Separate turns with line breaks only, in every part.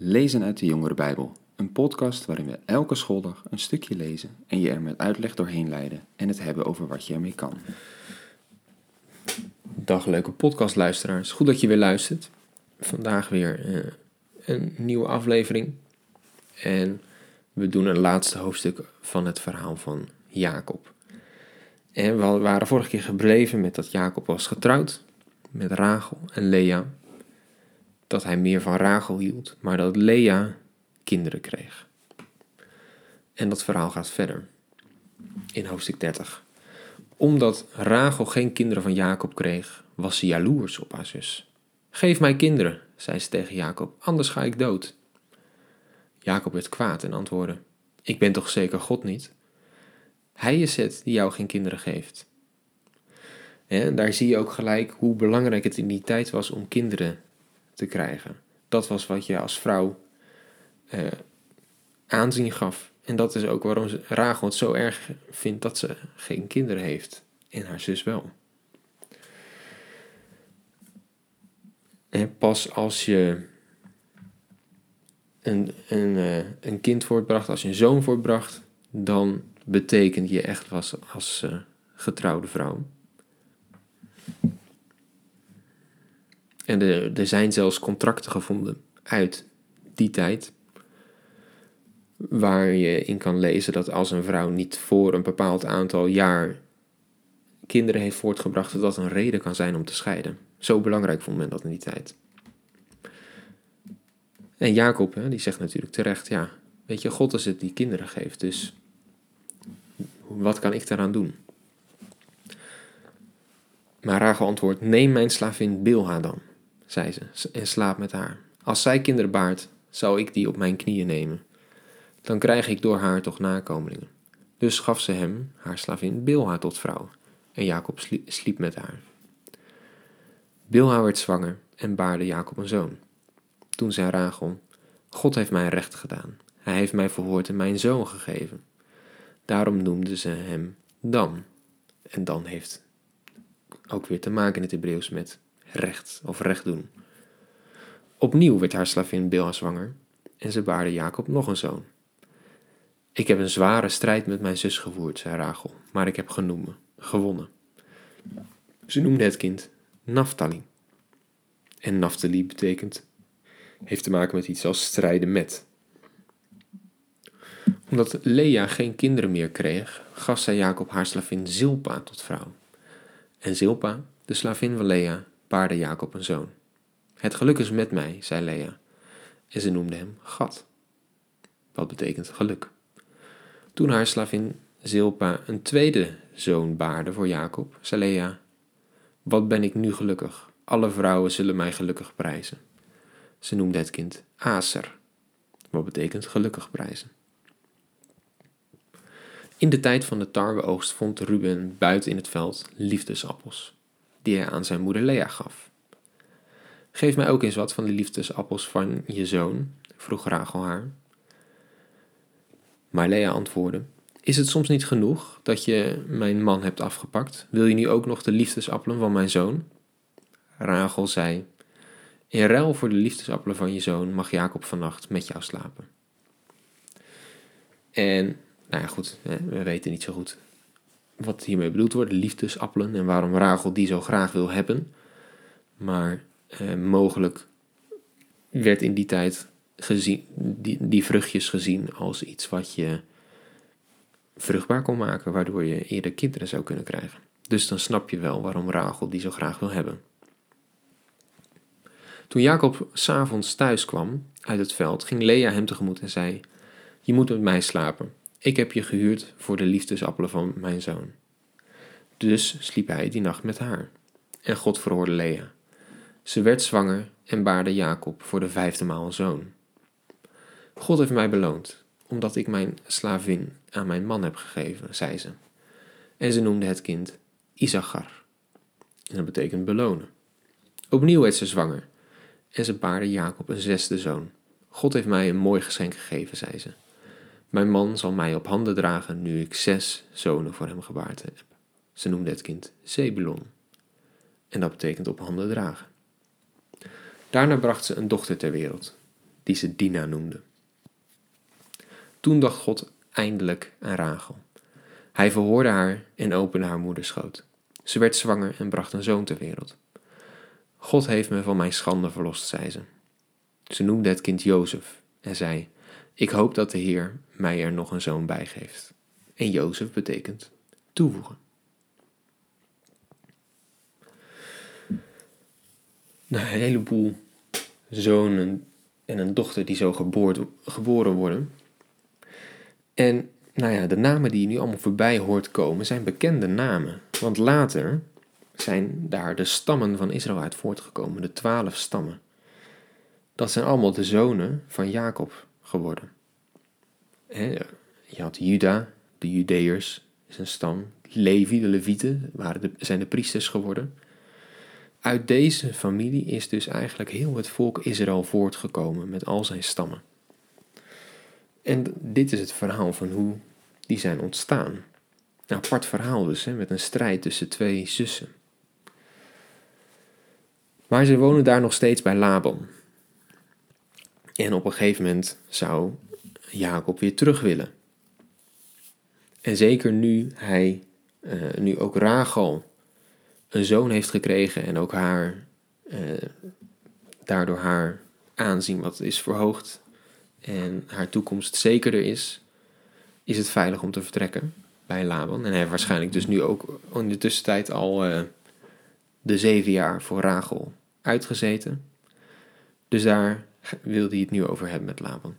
Lezen uit de Jongere Bijbel, een podcast waarin we elke schooldag een stukje lezen en je er met uitleg doorheen leiden en het hebben over wat je ermee kan.
Dag leuke podcastluisteraars, goed dat je weer luistert. Vandaag weer uh, een nieuwe aflevering en we doen een laatste hoofdstuk van het verhaal van Jacob. En we waren vorige keer gebleven met dat Jacob was getrouwd met Rachel en Lea dat hij meer van Rachel hield, maar dat Lea kinderen kreeg. En dat verhaal gaat verder in hoofdstuk 30. Omdat Rachel geen kinderen van Jacob kreeg, was ze jaloers op haar zus. Geef mij kinderen, zei ze tegen Jacob, anders ga ik dood. Jacob werd kwaad en antwoordde: Ik ben toch zeker God niet? Hij is het die jou geen kinderen geeft. En daar zie je ook gelijk hoe belangrijk het in die tijd was om kinderen te krijgen. Dat was wat je als vrouw uh, aanzien gaf. En dat is ook waarom Rachel het zo erg vindt dat ze geen kinderen heeft. En haar zus wel. En pas als je een, een, uh, een kind voortbracht, als je een zoon voortbracht, dan betekent je echt was als uh, getrouwde vrouw. En er, zijn zelfs contracten gevonden uit die tijd. Waar je in kan lezen dat als een vrouw niet voor een bepaald aantal jaar kinderen heeft voortgebracht, dat dat een reden kan zijn om te scheiden. Zo belangrijk vond men dat in die tijd. En Jacob, hè, die zegt natuurlijk terecht, ja, weet je, God is het die kinderen geeft, dus wat kan ik daaraan doen? Maar Rachel antwoordt, neem mijn slavin Bilha dan zei ze, en slaap met haar. Als zij kinderen baart, zou ik die op mijn knieën nemen. Dan krijg ik door haar toch nakomelingen. Dus gaf ze hem, haar slavin, Bilha tot vrouw. En Jacob sliep met haar. Bilha werd zwanger en baarde Jacob een zoon. Toen zei Rachel, God heeft mij recht gedaan. Hij heeft mij verhoord en mijn zoon gegeven. Daarom noemde ze hem Dan. En Dan heeft ook weer te maken in het Hebreeuws met recht of recht doen. Opnieuw werd haar slavin Bilha zwanger en ze baarde Jacob nog een zoon. Ik heb een zware strijd met mijn zus gevoerd, zei Rachel, maar ik heb genoemd, gewonnen. Ze noemde het kind Naftali. En Naftali betekent, heeft te maken met iets als strijden met. Omdat Lea geen kinderen meer kreeg, gaf zij Jacob haar slavin Zilpa tot vrouw. En Zilpa, de slavin van Lea, baarde Jacob een zoon. Het geluk is met mij, zei Lea. En ze noemde hem Gad. Wat betekent geluk. Toen haar slavin Zilpa een tweede zoon baarde voor Jacob, zei Lea: Wat ben ik nu gelukkig? Alle vrouwen zullen mij gelukkig prijzen. Ze noemde het kind Aser, wat betekent gelukkig prijzen. In de tijd van de tarweoogst vond Ruben buiten in het veld liefdesappels die hij aan zijn moeder Lea gaf. Geef mij ook eens wat van de liefdesappels van je zoon, vroeg Rachel haar. Maar Lea antwoordde: Is het soms niet genoeg dat je mijn man hebt afgepakt? Wil je nu ook nog de liefdesappelen van mijn zoon? Rachel zei: In ruil voor de liefdesappelen van je zoon mag Jacob vannacht met jou slapen. En, nou ja, goed, we weten niet zo goed wat hiermee bedoeld wordt, liefdesappelen en waarom Rachel die zo graag wil hebben. Maar eh, mogelijk werd in die tijd gezien, die, die vruchtjes gezien als iets wat je vruchtbaar kon maken, waardoor je eerder kinderen zou kunnen krijgen. Dus dan snap je wel waarom Rachel die zo graag wil hebben. Toen Jacob s'avonds thuis kwam uit het veld, ging Lea hem tegemoet en zei: Je moet met mij slapen. Ik heb je gehuurd voor de liefdesappelen van mijn zoon. Dus sliep hij die nacht met haar. En God verhoorde Lea. Ze werd zwanger en baarde Jacob voor de vijfde maal een zoon. God heeft mij beloond, omdat ik mijn slavin aan mijn man heb gegeven, zei ze. En ze noemde het kind Isachar. En dat betekent belonen. Opnieuw werd ze zwanger en ze baarde Jacob een zesde zoon. God heeft mij een mooi geschenk gegeven, zei ze. Mijn man zal mij op handen dragen nu ik zes zonen voor hem gebaard heb. Ze noemde het kind Zebulon. En dat betekent op handen dragen. Daarna bracht ze een dochter ter wereld, die ze Dina noemde. Toen dacht God eindelijk aan Rachel. Hij verhoorde haar en opende haar moederschoot. Ze werd zwanger en bracht een zoon ter wereld. God heeft me van mijn schande verlost, zei ze. Ze noemde het kind Jozef en zei: Ik hoop dat de Heer mij er nog een zoon bij geeft. En Jozef betekent toevoegen. Nou, een heleboel zonen en een dochter die zo geboren worden. En nou ja, de namen die je nu allemaal voorbij hoort komen zijn bekende namen. Want later zijn daar de stammen van Israël uit voortgekomen, de twaalf stammen. Dat zijn allemaal de zonen van Jacob geworden. Je had Juda, de Judeërs, is een stam. Levi, de Levieten, waren de, zijn de priesters geworden. Uit deze familie is dus eigenlijk heel het volk Israël voortgekomen met al zijn stammen. En dit is het verhaal van hoe die zijn ontstaan. Een apart verhaal dus, hè, met een strijd tussen twee zussen. Maar ze wonen daar nog steeds bij Laban. En op een gegeven moment zou Jacob weer terug willen. En zeker nu hij, uh, nu ook Rachel een zoon heeft gekregen en ook haar, uh, daardoor haar aanzien wat is verhoogd en haar toekomst zekerder is, is het veilig om te vertrekken bij Laban. En hij heeft waarschijnlijk dus nu ook in de tussentijd al uh, de zeven jaar voor Rachel uitgezeten. Dus daar wilde hij het nu over hebben met Laban.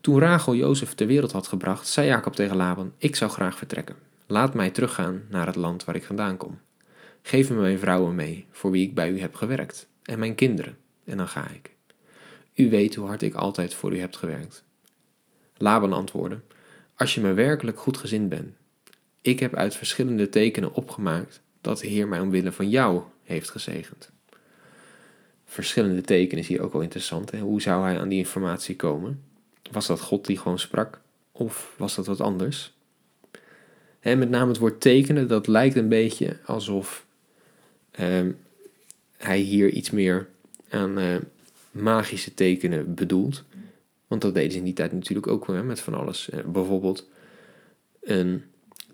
Toen Rachel Jozef ter wereld had gebracht, zei Jacob tegen Laban: Ik zou graag vertrekken. Laat mij teruggaan naar het land waar ik vandaan kom. Geef me mijn vrouwen mee, voor wie ik bij u heb gewerkt, en mijn kinderen, en dan ga ik. U weet hoe hard ik altijd voor u heb gewerkt. Laban antwoordde: Als je me werkelijk goed gezind bent. Ik heb uit verschillende tekenen opgemaakt dat de Heer mij omwille van jou heeft gezegend. Verschillende tekenen is hier ook wel interessant. Hè? Hoe zou hij aan die informatie komen? Was dat God die gewoon sprak? Of was dat wat anders? En met name het woord tekenen, dat lijkt een beetje alsof ehm, hij hier iets meer aan uh, magische tekenen bedoelt. Want dat deden ze in die tijd natuurlijk ook hè, met van alles. Uh, bijvoorbeeld een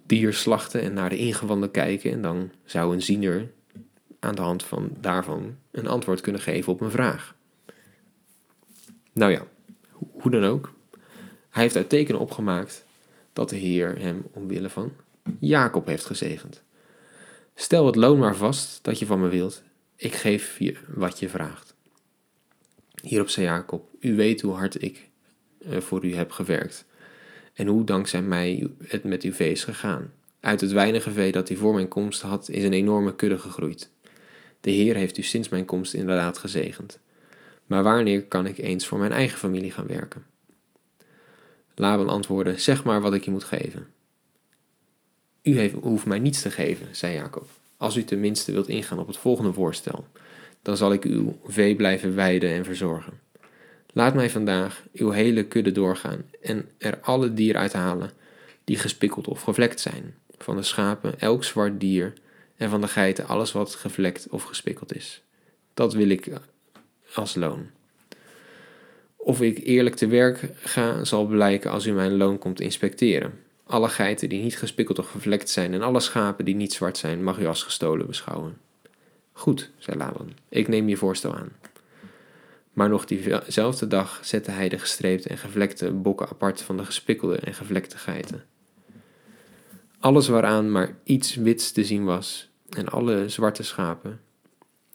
dier slachten en naar de ingewanden kijken. En dan zou een ziener aan de hand van daarvan een antwoord kunnen geven op een vraag. Nou ja, hoe dan ook. Hij heeft uit tekenen opgemaakt dat de Heer hem omwille van Jacob heeft gezegend. Stel het loon maar vast dat je van me wilt. Ik geef je wat je vraagt. Hierop zei Jacob: U weet hoe hard ik eh, voor u heb gewerkt. En hoe dankzij mij het met uw vee is gegaan. Uit het weinige vee dat u voor mijn komst had, is een enorme kudde gegroeid. De Heer heeft u sinds mijn komst inderdaad gezegend. Maar wanneer kan ik eens voor mijn eigen familie gaan werken? Laban antwoordde: Zeg maar wat ik je moet geven. U heeft, hoeft mij niets te geven, zei Jacob. Als u tenminste wilt ingaan op het volgende voorstel, dan zal ik uw vee blijven weiden en verzorgen. Laat mij vandaag uw hele kudde doorgaan en er alle dieren uithalen die gespikkeld of gevlekt zijn. Van de schapen elk zwart dier en van de geiten alles wat gevlekt of gespikkeld is. Dat wil ik als loon. Of ik eerlijk te werk ga, zal blijken als u mijn loon komt inspecteren. Alle geiten die niet gespikkeld of gevlekt zijn en alle schapen die niet zwart zijn, mag u als gestolen beschouwen. Goed, zei Laban, ik neem je voorstel aan. Maar nog diezelfde dag zette hij de gestreepte en gevlekte bokken apart van de gespikkelde en gevlekte geiten. Alles waaraan maar iets wits te zien was, en alle zwarte schapen,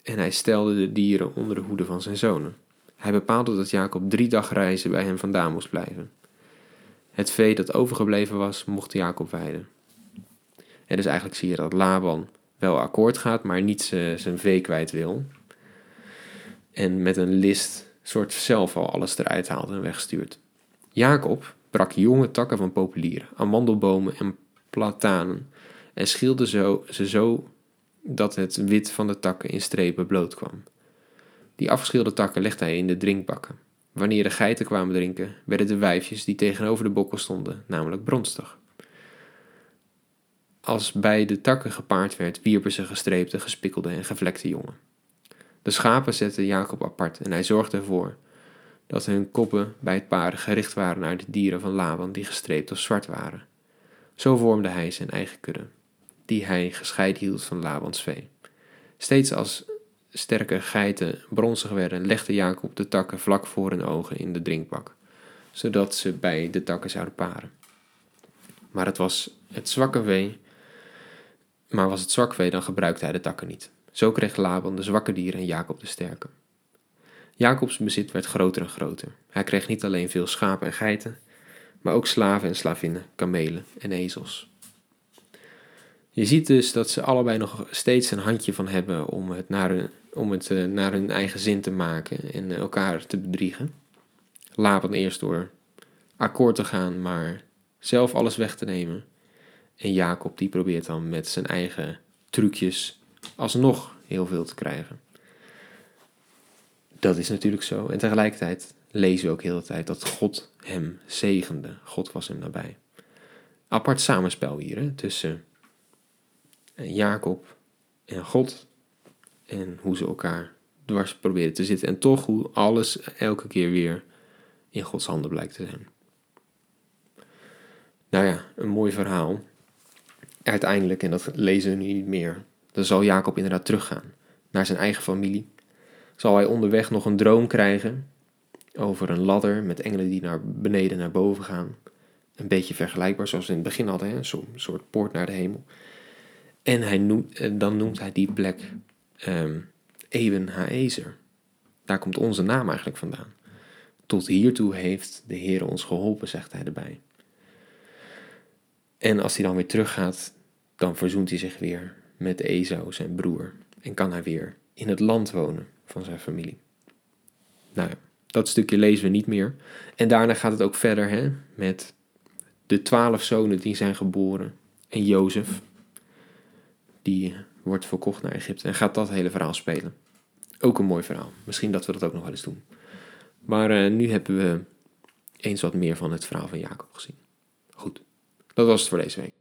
en hij stelde de dieren onder de hoede van zijn zonen. Hij bepaalde dat Jacob drie dagreizen bij hem vandaan moest blijven. Het vee dat overgebleven was, mocht Jacob weiden. En dus eigenlijk zie je dat Laban wel akkoord gaat, maar niet zijn vee kwijt wil. En met een list soort zelf al alles eruit haalt en wegstuurt. Jacob brak jonge takken van populieren, amandelbomen en platanen en schilde zo, ze zo dat het wit van de takken in strepen bloot kwam. Die afgeschilde takken legde hij in de drinkbakken. Wanneer de geiten kwamen drinken, werden de wijfjes die tegenover de bokkel stonden, namelijk bronstig. Als bij de takken gepaard werd, wierpen ze gestreepte, gespikkelde en gevlekte jongen. De schapen zette Jacob apart en hij zorgde ervoor dat hun koppen bij het paren gericht waren naar de dieren van Laban die gestreept of zwart waren. Zo vormde hij zijn eigen kudde, die hij gescheiden hield van Labans vee. Steeds als sterke geiten bronzig werden, legde Jacob de takken vlak voor hun ogen in de drinkbak, zodat ze bij de takken zouden paren. Maar het was het zwakke vee, maar was het zwak vee, dan gebruikte hij de takken niet. Zo kreeg Laban de zwakke dieren en Jacob de sterke. Jacobs bezit werd groter en groter. Hij kreeg niet alleen veel schapen en geiten, maar ook slaven en slavinnen, kamelen en ezels. Je ziet dus dat ze allebei nog steeds een handje van hebben om het naar hun, om het, uh, naar hun eigen zin te maken en elkaar te bedriegen. Laban eerst door akkoord te gaan, maar zelf alles weg te nemen. En Jacob die probeert dan met zijn eigen trucjes alsnog heel veel te krijgen. Dat is natuurlijk zo. En tegelijkertijd lezen we ook heel de tijd dat God hem zegende. God was hem nabij. Apart samenspel hier hè, tussen Jacob en God. En hoe ze elkaar dwars proberen te zitten. En toch hoe alles elke keer weer in Gods handen blijkt te zijn. Nou ja, een mooi verhaal. Uiteindelijk, en dat lezen we nu niet meer, dan zal Jacob inderdaad teruggaan naar zijn eigen familie. Zal hij onderweg nog een droom krijgen over een ladder met engelen die naar beneden naar boven gaan. Een beetje vergelijkbaar zoals we in het begin hadden, een soort poort naar de hemel. En hij noemt, eh, dan noemt hij die plek um, Eben Haezer. Daar komt onze naam eigenlijk vandaan. Tot hiertoe heeft de Heer ons geholpen, zegt hij erbij. En als hij dan weer teruggaat, dan verzoent hij zich weer met Esau, zijn broer. En kan hij weer in het land wonen van zijn familie. Nou ja, dat stukje lezen we niet meer. En daarna gaat het ook verder hè, met de twaalf zonen die zijn geboren. En Jozef, die wordt verkocht naar Egypte. En gaat dat hele verhaal spelen. Ook een mooi verhaal. Misschien dat we dat ook nog wel eens doen. Maar uh, nu hebben we eens wat meer van het verhaal van Jacob gezien. Goed, dat was het voor deze week.